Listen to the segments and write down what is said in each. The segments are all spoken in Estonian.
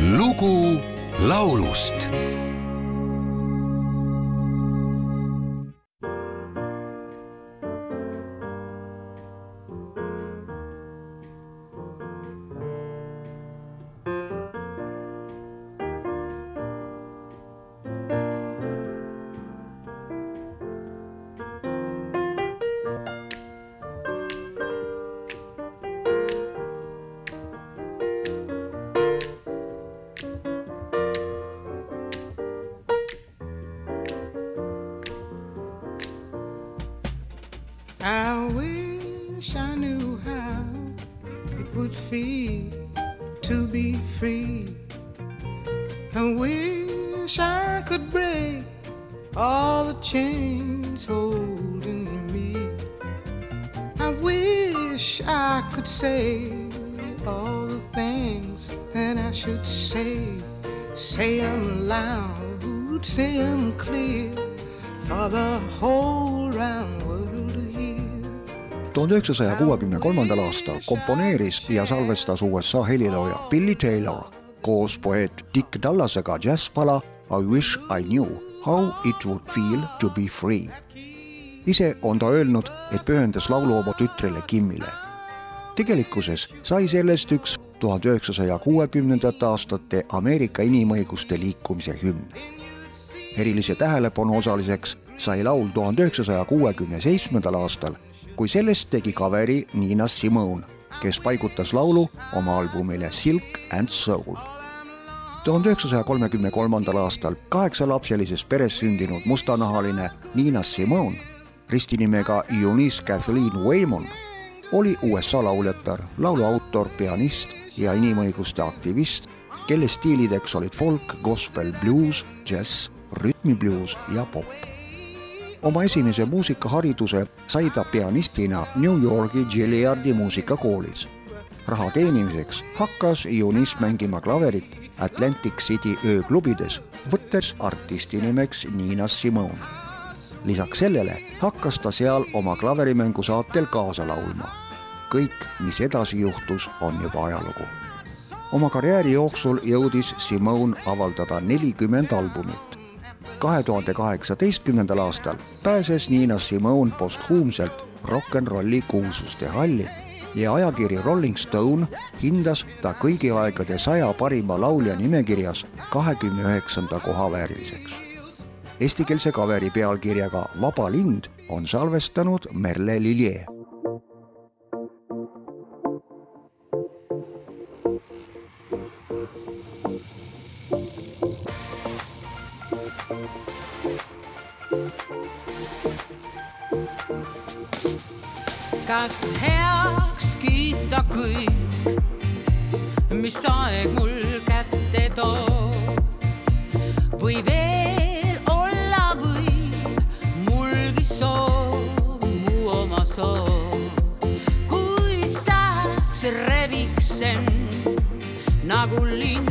lugu laulust. I wish I knew how it would feel to be free. I wish I could break all the chains holding me. I wish I could say all the things that I should say. Say loud, say clear for the whole round world. Tuhande üheksasaja kuuekümne kolmandal aastal komponeeris ja salvestas USA helilooja Billy Taylor koos poeet Dick Dallasega džässpala I wish I knew how it would feel to be free. ise on ta öelnud, et pühendas laulu oma tütrele Kimmile. tegelikkuses sai sellest üks tuhande üheksasaja kuuekümnendate aastate Ameerika inimõiguste liikumise hümn erilise tähelepanu osaliseks sai laul tuhande üheksasaja kuuekümne seitsmendal aastal, kui sellest tegi kaveri Nina Simone, kes paigutas laulu oma albumile Silk and Soul. tuhande üheksasaja kolmekümne kolmandal aastal kaheksalapselises peres sündinud mustanahaline Nina Simone, ristinimega Eunice Kathleen Waymon, oli USA lauljatar, laulu autor, pianist ja inimõiguste aktivist, kelle stiilideks olid folk, gospel, bluus, džäss rütmibluus ja popp. Oma esimese muusikahariduse sai ta pianistina New Yorgi Gilliardi muusikakoolis. raha teenimiseks hakkas Eunice mängima klaverit Atlantic City ööklubides, võttes artisti nimeks Nina Simone. lisaks sellele hakkas ta seal oma klaverimängusaatel kaasa laulma. kõik, mis edasi juhtus, on juba ajalugu oma karjääri jooksul jõudis Simone avaldada nelikümmend albumit kahe tuhande kaheksateistkümnendal aastal pääses Nina Simone posthuumselt rock n rolli kuulsuste halli ja ajakiri Rolling Stone hindas ta kõigi aegade saja parima laulja nimekirjas kahekümne üheksanda koha vääriliseks. Eestikeelse kaveri pealkirjaga Vaba lind on salvestanud Merle Lilje kas heaks kiita kõik, mis aeg mul kätte toob? Või veel olla võib? Mulgi soov, mu oma soov. kui saaks rebiksen nagu lind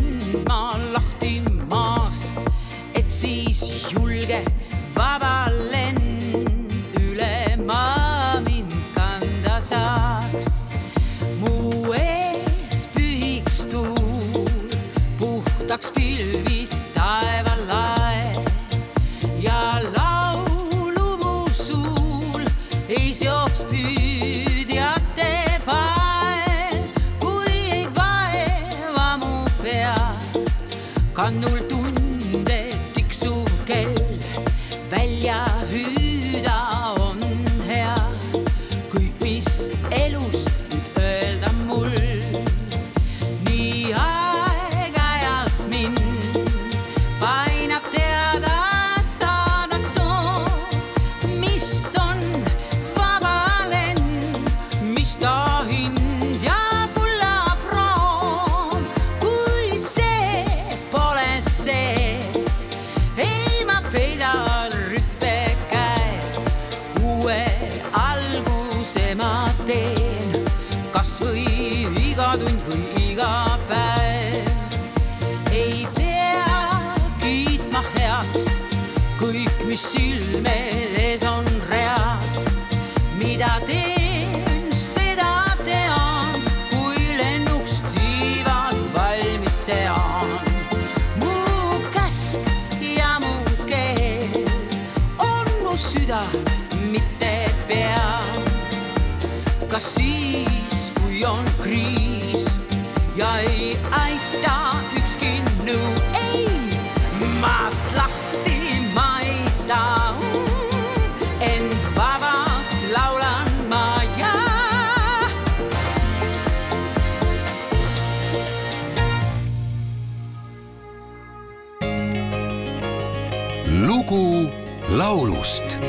puhtaks pilvis taevalae ja laulu mu suul ei seoks püüdjate pael, kui ei vaeva mu pea kannul mis ta hind ja kullaproov, kui see pole see ei ma peidan rüppekäe, uue alguse ma teen, kas või iga tund või iga päev. ei pea kiitma heaks kõik, mis silmedes lugu laulust